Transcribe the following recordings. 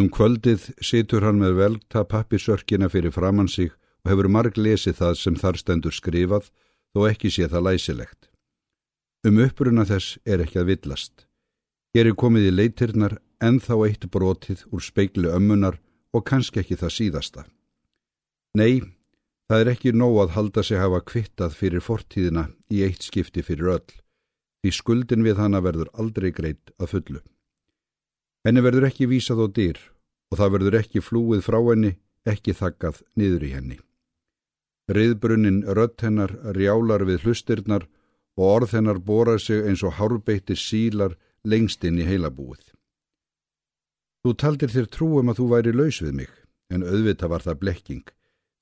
Um kvöldið situr hann með velta pappisörkina fyrir framann sig og hefur marg lesið það sem þar stendur skrifað þó ekki sé það læsilegt. Um uppruna þess er ekki að villast. Hér er komið í leitirnar en þá eitt brotið úr speiklu ömmunar og kannski ekki það síðasta. Nei, það er ekki nóg að halda sig hafa kvittað fyrir fortíðina í eitt skipti fyrir öll, því skuldin við hana verður aldrei greitt að fullu. Henni verður ekki vísað á dyr og það verður ekki flúið frá henni, ekki þakkað niður í henni. Riðbrunnin rött hennar rjálar við hlustirnar og orð hennar bóra sig eins og hárbeiti sílar lengst inn í heilabúið. Þú taldir þér trúum að þú væri laus við mig, en auðvita var það blekking,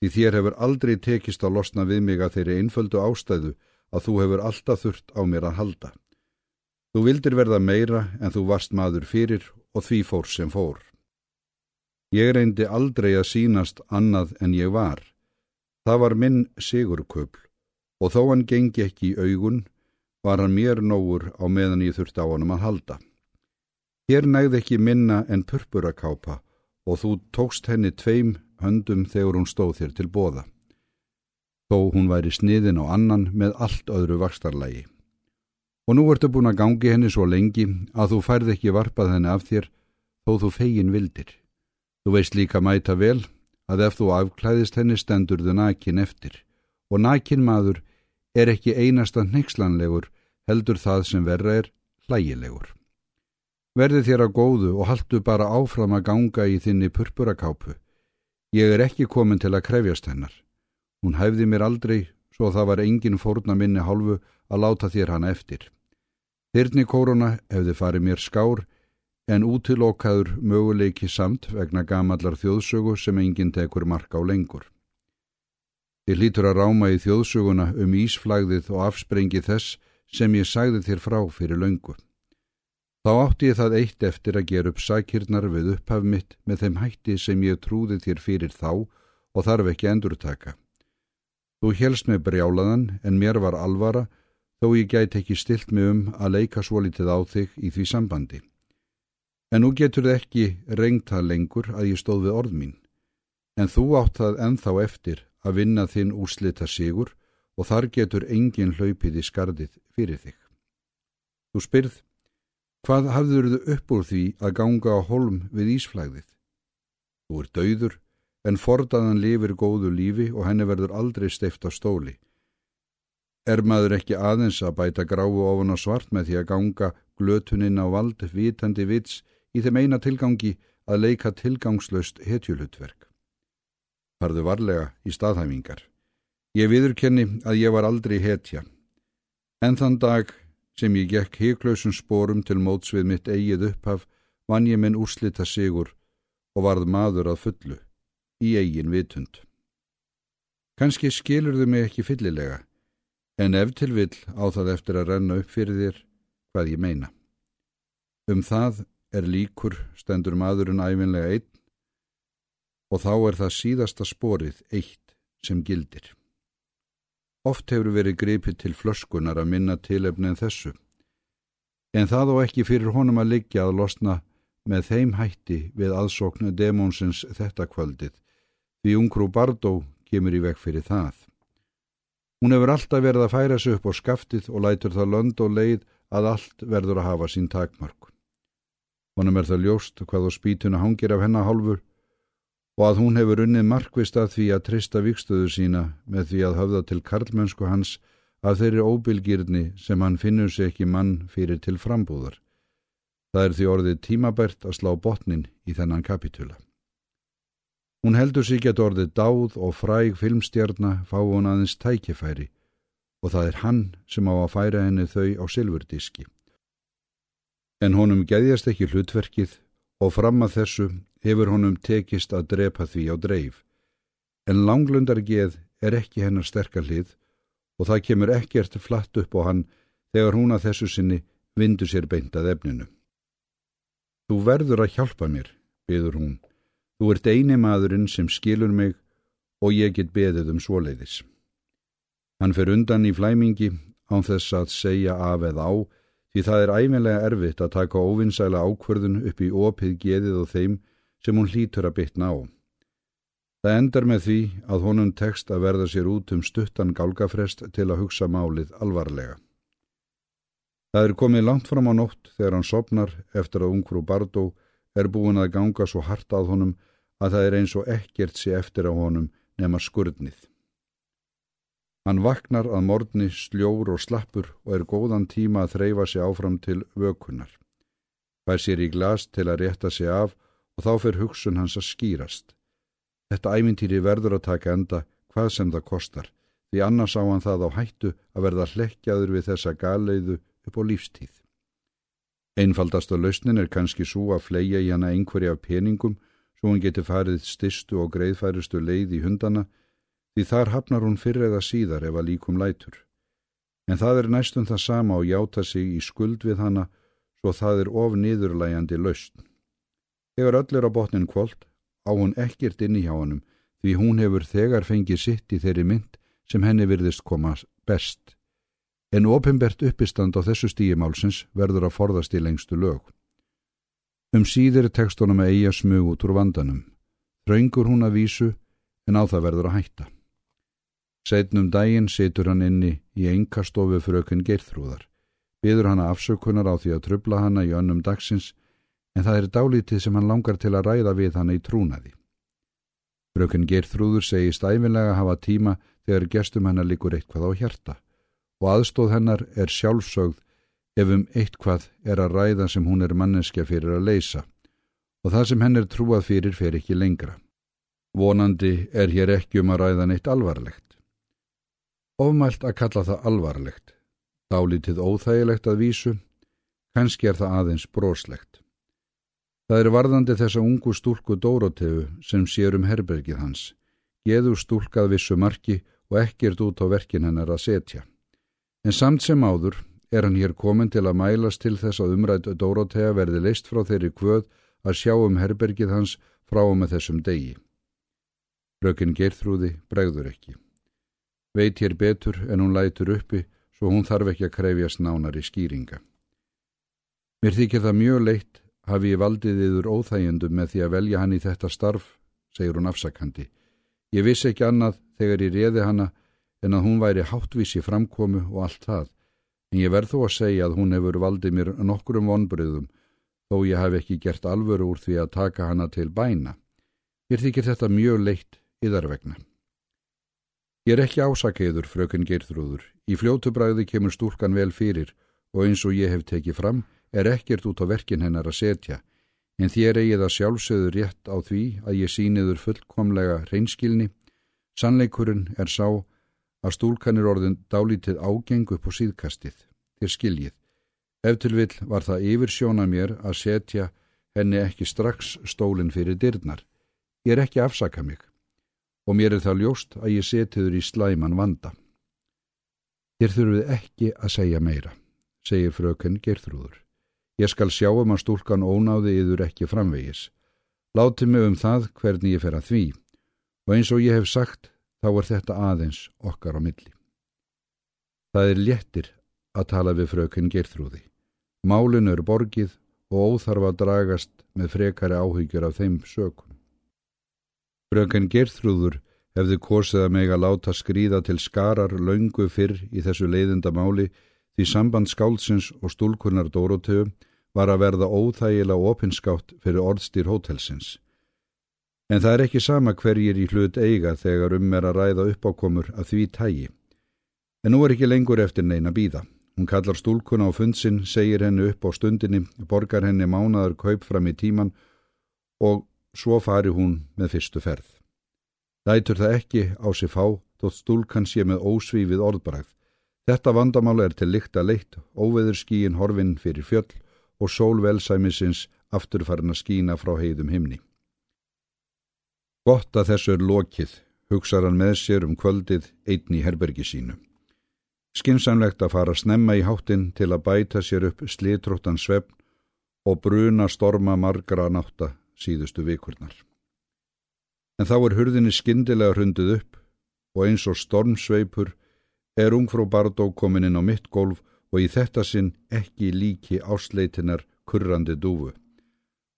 því þér hefur aldrei tekist að losna við mig að þeirri einföldu ástæðu að þú hefur alltaf þurft á mér að halda. Þú vildir verða meira en þú varst maður fyrir og því fór sem fór. Ég reyndi aldrei að sínast annað en ég var. Það var minn sigurköpl og þó hann gengi ekki í augun var hann mér nógur á meðan ég þurfti á honum að halda. Hér nægði ekki minna en purpurakápa og þú tókst henni tveim höndum þegar hún stóð þér til bóða. Þó hún væri sniðin á annan með allt öðru vakstarlægi. Og nú ertu búin að gangi henni svo lengi að þú færð ekki varpað henni af þér þó þú fegin vildir. Þú veist líka mæta vel að ef þú afklæðist henni stendur þau nakin eftir og nakin maður er ekki einasta neykslanlegur heldur það sem verra er hlægilegur. Verði þér að góðu og haldu bara áfram að ganga í þinni purpurakápu. Ég er ekki komin til að krefjast hennar. Hún hæfði mér aldrei svo það var engin fórna minni hálfu að láta þér hana eftir. Þyrni kóruna hefði farið mér skár en útilokkaður möguleiki samt vegna gamallar þjóðsögu sem enginn tekur marka á lengur. Þið lítur að ráma í þjóðsöguna um ísflægðið og afsprengi þess sem ég sagði þér frá fyrir löngu. Þá átti ég það eitt eftir að gera upp sækirnar við upphaf mitt með þeim hætti sem ég trúði þér fyrir þá og þarf ekki endurtaka. Þú helst með brjálaðan en mér var alvara þó ég gæti ekki stilt mig um að leika svo litið á þig í því sambandi. En nú getur þið ekki rengt það lengur að ég stóð við orð mín, en þú átt það enþá eftir að vinna þinn úslita sigur og þar getur engin hlaupið í skardið fyrir þig. Þú spyrð, hvað hafður þau upp úr því að ganga á holm við ísflæðið? Þú er dauður, en fordaðan lifir góðu lífi og henni verður aldrei steift á stóli. Er maður ekki aðeins að bæta gráu ofan á svart með því að ganga glötuninn á vald vitandi vits í þeim eina tilgangi að leika tilgangslöst hetjulutverk? Farðu varlega í staðhæfingar. Ég viðurkenni að ég var aldrei hetja. En þann dag sem ég gekk heiklausum spórum til mótsvið mitt eigið upphaf vann ég minn úrslita sigur og varð maður að fullu, í eigin vitund. Kanski skilur þau mig ekki fyllilega, en ef til vill á það eftir að renna upp fyrir þér hvað ég meina. Um það er líkur stendur maðurinn æfinlega einn og þá er það síðasta sporið eitt sem gildir. Oft hefur verið gripið til flöskunar að minna tilefni en þessu, en það og ekki fyrir honum að liggja að losna með þeim hætti við aðsóknu demónsins þetta kvöldið, því ungrú Bardó kemur í veg fyrir það. Hún hefur alltaf verið að færa sig upp á skaftið og lætur það lönd og leið að allt verður að hafa sín takmark. Honum er það ljóst hvað á spítuna hangir af hennar hálfur og að hún hefur unnið markvist að því að trista vikstöðu sína með því að höfða til karlmennsku hans af þeirri óbylgirni sem hann finnur sig ekki mann fyrir til frambúðar. Það er því orðið tímabært að slá botnin í þennan kapitula. Hún heldur sig gett orðið dáð og fræg filmstjarnar fá hún aðeins tækifæri og það er hann sem á að færa henni þau á silfurdiski. En honum geðjast ekki hlutverkið og fram að þessu hefur honum tekist að drepa því á dreif. En langlundargeð er ekki hennar sterkar hlið og það kemur ekkert flatt upp á hann þegar hún að þessu sinni vindu sér beintað efninu. Þú verður að hjálpa mér, byður hún. Þú ert eini maðurinn sem skilur mig og ég get beðið um svoleiðis. Hann fer undan í flæmingi án þess að segja af eða á því það er æfinlega erfitt að taka óvinnsæla ákverðun upp í opið geðið og þeim sem hún hlýtur að bytna á. Það endar með því að honum tekst að verða sér út um stuttan gálgafrest til að hugsa málið alvarlega. Það er komið langt fram á nótt þegar hann sopnar eftir að ungfrú Bardó er búin að ganga svo hart að honum að það er eins og ekkert sé eftir á honum nema skurnið. Hann vaknar að morgni sljór og slappur og er góðan tíma að þreyfa sig áfram til vökunar. Fær sér í glas til að rétta sig af og þá fer hugsun hans að skýrast. Þetta æmintýri verður að taka enda hvað sem það kostar, því annars á hann það á hættu að verða hlekkjaður við þessa galeiðu upp á lífstíð. Einfaldasta lausnin er kannski svo að fleia í hana einhverja peningum svo hún geti farið styrstu og greiðfæristu leið í hundana því þar hafnar hún fyrir eða síðar ef að líkum lætur. En það er næstum það sama og játa sig í skuld við hana svo það er of niðurlægjandi lausn. Þegar öll er á botnin kvöld á hún ekkert inn í hjá hannum því hún hefur þegar fengið sitt í þeirri mynd sem henni virðist koma best. En opimbert uppistand á þessu stíimálsins verður að forðast í lengstu lög. Um síðir tekstunum að eiga smug út úr vandanum. Þraungur hún að vísu en á það verður að hætta. Setnum daginn situr hann inni í engastofu frökun Geirþrúðar. Biður hann afsökunar á því að trubla hanna í önnum dagsins en það er dálítið sem hann langar til að ræða við hanna í trúnaði. Frökun Geirþrúður segist æfinlega hafa tíma þegar gestum hennar likur eitthvað á hjarta og aðstóð hennar er sjálfsögð ef um eitthvað er að ræða sem hún er manneskja fyrir að leysa og það sem henn er trúað fyrir fer ekki lengra. Vonandi er hér ekki um að ræða neitt alvarlegt. Ofmælt að kalla það alvarlegt, dálítið óþægilegt að vísu, kannski er það aðeins broslegt. Það er varðandi þessa ungu stúlku Dórotefu sem sér um herbergið hans, geðu stúlkað vissu marki og ekkert út á verkin hennar að setja. En samt sem áður er hann hér komin til að mælast til þess að umrætt Dórotefa verði leist frá þeirri kvöð að sjá um herbergið hans frá og með þessum degi. Rökin gerþrúði bregður ekki. Veit hér betur en hún lætur uppi svo hún þarf ekki að krefjast nánari skýringa. Mér þykir það mjög leitt hafi ég valdið yfir óþægjendum með því að velja hann í þetta starf, segir hún afsakandi. Ég vissi ekki annað þegar ég reði hanna en að hún væri háttvísi framkomu og allt það, en ég verð þó að segja að hún hefur valdið mér nokkurum vonbröðum þó ég hef ekki gert alvöru úr því að taka hanna til bæna. Mér þykir þetta mjög leitt yðarvegna. Ég er ekki ásakeiður, frökun Geirþrúður. Í fljótubræði kemur stúlkan vel fyrir og eins og ég hef tekið fram er ekkert út á verkin hennar að setja, en þér eigið að sjálfsögður rétt á því að ég síniður fullkomlega reynskilni. Sannleikurinn er sá að stúlkan er orðin dálítið ágeng upp á síðkastið, þér skiljið. Ef til vill var það yfirsjóna mér að setja henni ekki strax stólinn fyrir dyrnar. Ég er ekki afsaka mig og mér er það ljóst að ég setiður í slæman vanda. Þér þurfið ekki að segja meira, segir fröken Gerþrúður. Ég skal sjá um að stúlkan ónáði yður ekki framvegis. Láti mig um það hvernig ég fer að því og eins og ég hef sagt þá er þetta aðeins okkar á milli. Það er léttir að tala við fröken Gerþrúði. Málinu er borgið og óþarf að dragast með frekari áhyggjur af þeim sökum. Fröken Gerþrúður hefði kosið að meg að láta skrýða til skarar laungu fyrr í þessu leiðinda máli því samband skálsins og stúlkunnar Dórotöfu var að verða óþægilega opinskátt fyrir orðstýr hótelsins. En það er ekki sama hverjir í hlut eiga þegar um er að ræða uppákomur að því tægi. En nú er ekki lengur eftir neina býða. Hún kallar stúlkunna á fundsinn, segir henni upp á stundinni, borgar henni mánaður kaup fram í tíman og svo fari hún með fyrstu ferð. Lætur það ekki á sig fá, þótt stúlkan sé með ósvífið orðbræð. Þetta vandamál er til líkt að leitt, óveður skíin horfinn fyrir fjöll og sólvelsæmisins afturfarn að skína frá heiðum himni. Gott að þessu er lokið, hugsar hann með sér um kvöldið einn í herbergi sínu. Skinsamlegt að fara snemma í háttin til að bæta sér upp slitróttan svefn og bruna storma margra nátta síðustu vikurnar. En þá er hurðinni skindilega hrundið upp og eins og stormsveipur er ungfrú Bardó komin inn á mitt golf og í þetta sinn ekki líki ásleitinar kurrandi dúfu.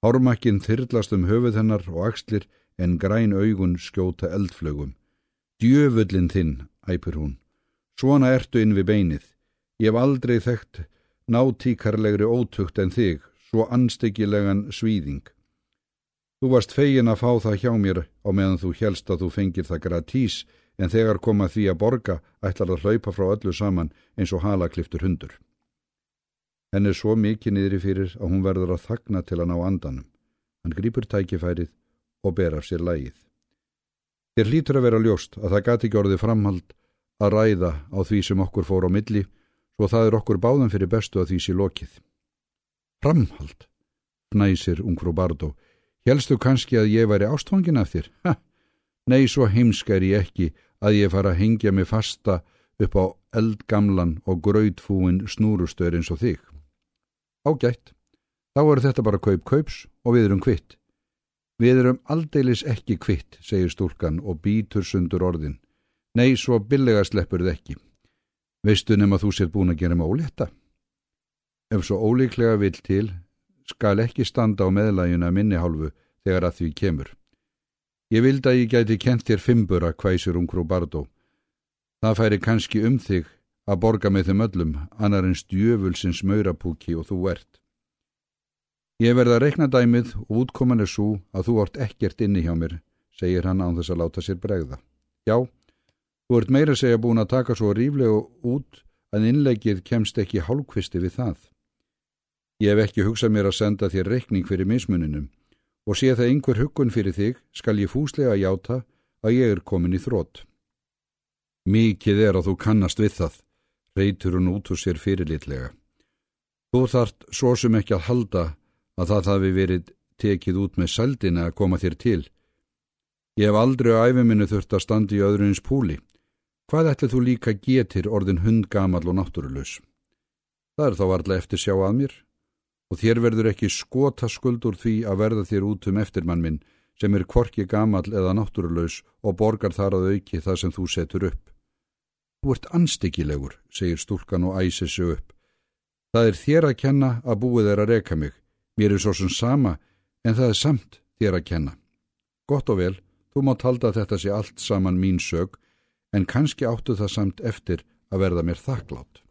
Hármakkin þyrlast um höfuð hennar og axlir en græn augun skjóta eldflögum. Djöfullin þinn, æpur hún. Svona ertu inn við beinið. Ég hef aldrei þekkt nátíkarlegri ótugt en þig, svo ansteggilegan svíðing. Þú varst fegin að fá það hjá mér á meðan þú helst að þú fengir það gratís en þegar koma því að borga ætlar að hlaupa frá öllu saman eins og halakliftur hundur. Henn er svo mikið niðri fyrir að hún verður að þagna til að ná andanum. Hann grýpur tækifærið og ber af sér lægið. Þér hlýtur að vera ljóst að það gati ekki orðið framhald að ræða á því sem okkur fór á milli svo það er okkur báðan fyrir bestu að því sé lokið. Framhald, fnæsir ungfrú Bardó, helstu kannski að ég væri ástfangin af þér? Ha, nei, svo heimskar ég ekki að ég fara að hengja mig fasta upp á eldgamlan og gröðfúin snúrustöður eins og þig. Ágætt, þá er þetta bara kaup-kaups og við erum kvitt. Við erum aldeilis ekki kvitt, segir stúlkan og býtur sundur orðin. Nei, svo billega sleppur þið ekki. Veistu nema þú sér búin að gera mig óletta? Ef svo ólíklega vil til, skal ekki standa á meðlæguna minni hálfu þegar að því kemur. Ég vildi að ég gæti kent þér fimbura, hvæsir ungrú Bardó. Það færi kannski um þig að borga með þeim öllum, annar en stjöfulsins maurapúki og þú ert. Ég verða að rekna dæmið og útkoman er svo að þú ort ekkert inni hjá mér, segir hann án þess að láta sér bregða. Já, þú ert meira segja búin að taka svo ríflega út að innlegið kemst ekki hálfkvisti við það. Ég hef ekki hugsað mér að senda þér rekning fyrir mismuninum og sé það einhver huggun fyrir þig skal ég fúslega játa að ég er komin í þrótt. Mikið er að þú kannast við það, reytur hún út úr sér fyrirlitlega. Þú þart svo sem ekki að halda að það hafi verið tekið út með saldina að koma þér til. Ég hef aldrei á æfiminu þurft að standi í öðruins púli. Hvað ætlið þú líka getir orðin hundgamal og náttúrulegs? Það er þá varlega eftir sjá að mér og þér verður ekki skota skuld úr því að verða þér út um eftirmann minn sem er kvorki gamal eða náttúrulegs og borgar þar að auki það sem þú setur upp. Þú ert anstíkilegur, segir stúlkan og æsir sig upp. Það er þér að kenna að búið er að reka mig. Mér er svo sem sama, en það er samt þér að kenna. Gott og vel, þú mátt halda að þetta sé allt saman mín sög, en kannski áttu það samt eftir að verða mér þakklátt.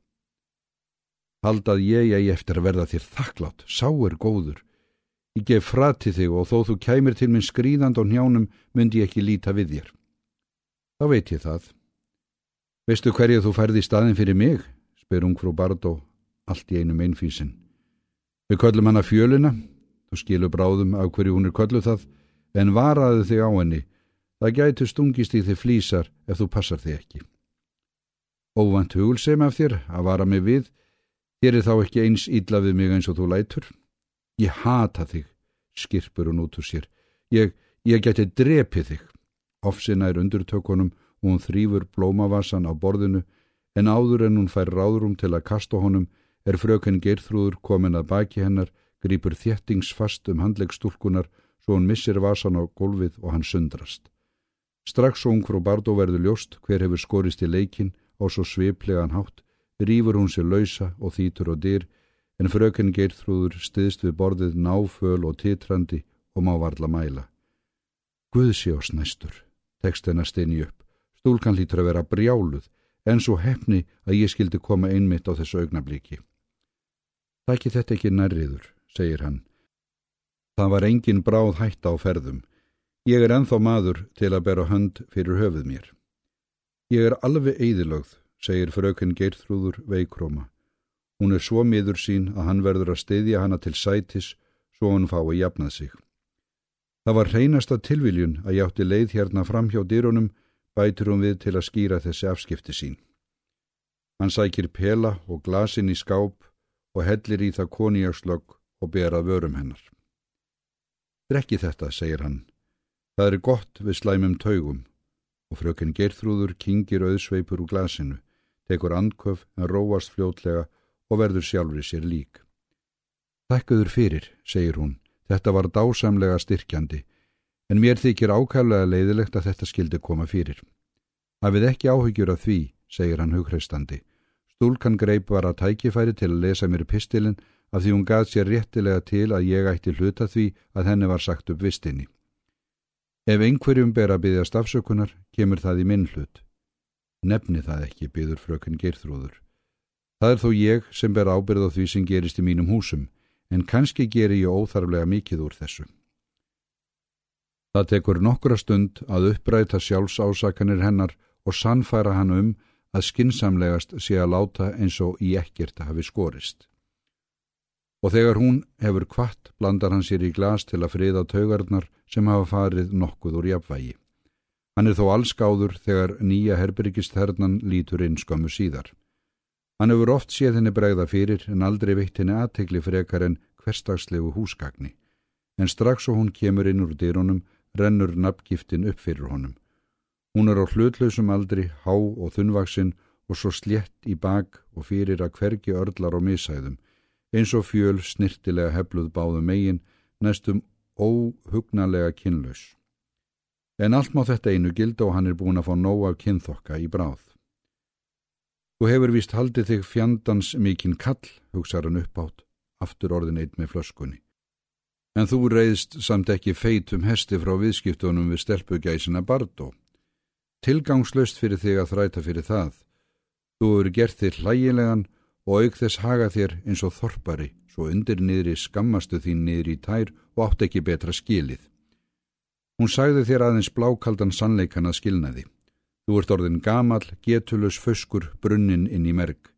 Haldað ég ég eftir að verða þér þakklátt, sá er góður. Ég gef frati þig og þó þú kæmir til minn skrýðand og njánum myndi ég ekki líta við þér. Þá veit ég það. Veistu hverju þú færði í staðin fyrir mig? spyr ungfrú Bardó, allt í einum einfísin. Við köllum hana fjöluna, þú skilur bráðum af hverju hún er kölluð það, en varaðu þig á henni. Það gætu stungist í þig flýsar ef þú passar þig ekki. Óvand hugulsem af þér að vara mig við, Þér er þá ekki eins ídla við mig eins og þú lætur. Ég hata þig, skirpur hún út úr sér. Ég, ég geti drepið þig. Ofsina er undurtökunum og hún þrýfur blómavassan á borðinu en áður en hún fær ráðrum til að kasta honum er fröken Geirþrúður komin að baki hennar, grýpur þjettingsfast um handlegstúlkunar svo hún missir vasan á gólfið og hann sundrast. Strax og ung frá Bardó verður ljóst hver hefur skorist í leikin á svo sviplegan hátt rýfur hún sér lausa og þýtur og dyr en fröken Geirþrúður stiðst við borðið náföl og titrandi og má varla mæla. Guðsi og snæstur, tekst hennar steini upp. Stúlkan lítur að vera brjáluð en svo hefni að ég skildi koma einmitt á þessu augnablíki. Þækki þetta ekki nærriður, segir hann. Það var engin bráð hætta á ferðum. Ég er enþá maður til að bera hönd fyrir höfuð mér. Ég er alveg eðilögð segir fröken Geirþrúður veikróma. Hún er svo miður sín að hann verður að steyðja hana til sætis svo hann fái jafnað sig. Það var hreinasta tilviljun að játti leið hérna fram hjá dýrunum bætur hún við til að skýra þessi afskipti sín. Hann sækir pela og glasin í skáp og hellir í það koniakslögg og berað vörum hennar. Drekki þetta, segir hann. Það er gott við slæmum taugum og fröken Geirþrúður kingir auðsveipur úr glasinu tekur andköf en róast fljótlega og verður sjálfur sér lík. Þakkaður fyrir, segir hún, þetta var dásamlega styrkjandi, en mér þykir ákæflega leiðilegt að þetta skildi koma fyrir. Hafið ekki áhyggjur af því, segir hann hugreistandi. Stúlkan greip var að tækifæri til að lesa mér pistilinn af því hún gað sér réttilega til að ég ætti hluta því að henni var sagt upp vistinni. Ef einhverjum ber að byggja stafsökunar, kemur það í minn hlut. Nefni það ekki, byður frökun Geirþróður. Það er þó ég sem ber ábyrð á því sem gerist í mínum húsum, en kannski gerir ég óþarflega mikið úr þessu. Það tekur nokkura stund að uppræta sjálfsásakanir hennar og sannfæra hann um að skinsamlegast sé að láta eins og í ekkert hafi skorist. Og þegar hún hefur kvart blandar hann sér í glas til að friða taugarnar sem hafa farið nokkuð úr jafnvægi. Hann er þó allskáður þegar nýja herbyrgisthernan lítur inn skömmu síðar. Hann hefur oft séð henni bregða fyrir en aldrei veitt henni aðtegli frekar en hverstagslegu húsgagni. En strax og hún kemur inn úr dyrunum rennur nafngiftin upp fyrir honum. Hún er á hlutlausum aldri, há og þunnvaksinn og svo slétt í bak og fyrir að hvergi örlar á misæðum, eins og fjöl snirtilega hefluð báðu megin, næstum óhugnalega kynlaus. En allt má þetta einu gild og hann er búin að fá nóg af kynþokka í bráð. Þú hefur vist haldið þig fjandans mikinn kall, hugsaður hann upp átt, aftur orðin eitt með flöskunni. En þú reyðst samt ekki feitum hesti frá viðskiptunum við stelpugæsina Bardó. Tilgangslöst fyrir þig að þræta fyrir það. Þú eru gert þér hlægilegan og auk þess haga þér eins og þorpari, svo undir niðri skammastu þín niður í tær og átt ekki betra skilið. Hún sagði þér aðeins blákaldan sannleikan að skilnaði. Þú ert orðin gamal, getulus, föskur, brunnin inn í merg.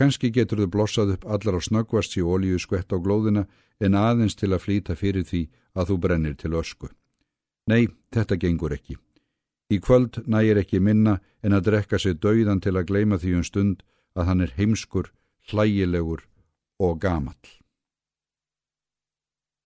Kanski getur þau blossað upp allar á snöggvast í ólíu skvett á glóðina en aðeins til að flýta fyrir því að þú brennir til ösku. Nei, þetta gengur ekki. Í kvöld nægir ekki minna en að drekka sig dauðan til að gleima því um stund að hann er heimskur, hlægilegur og gamall.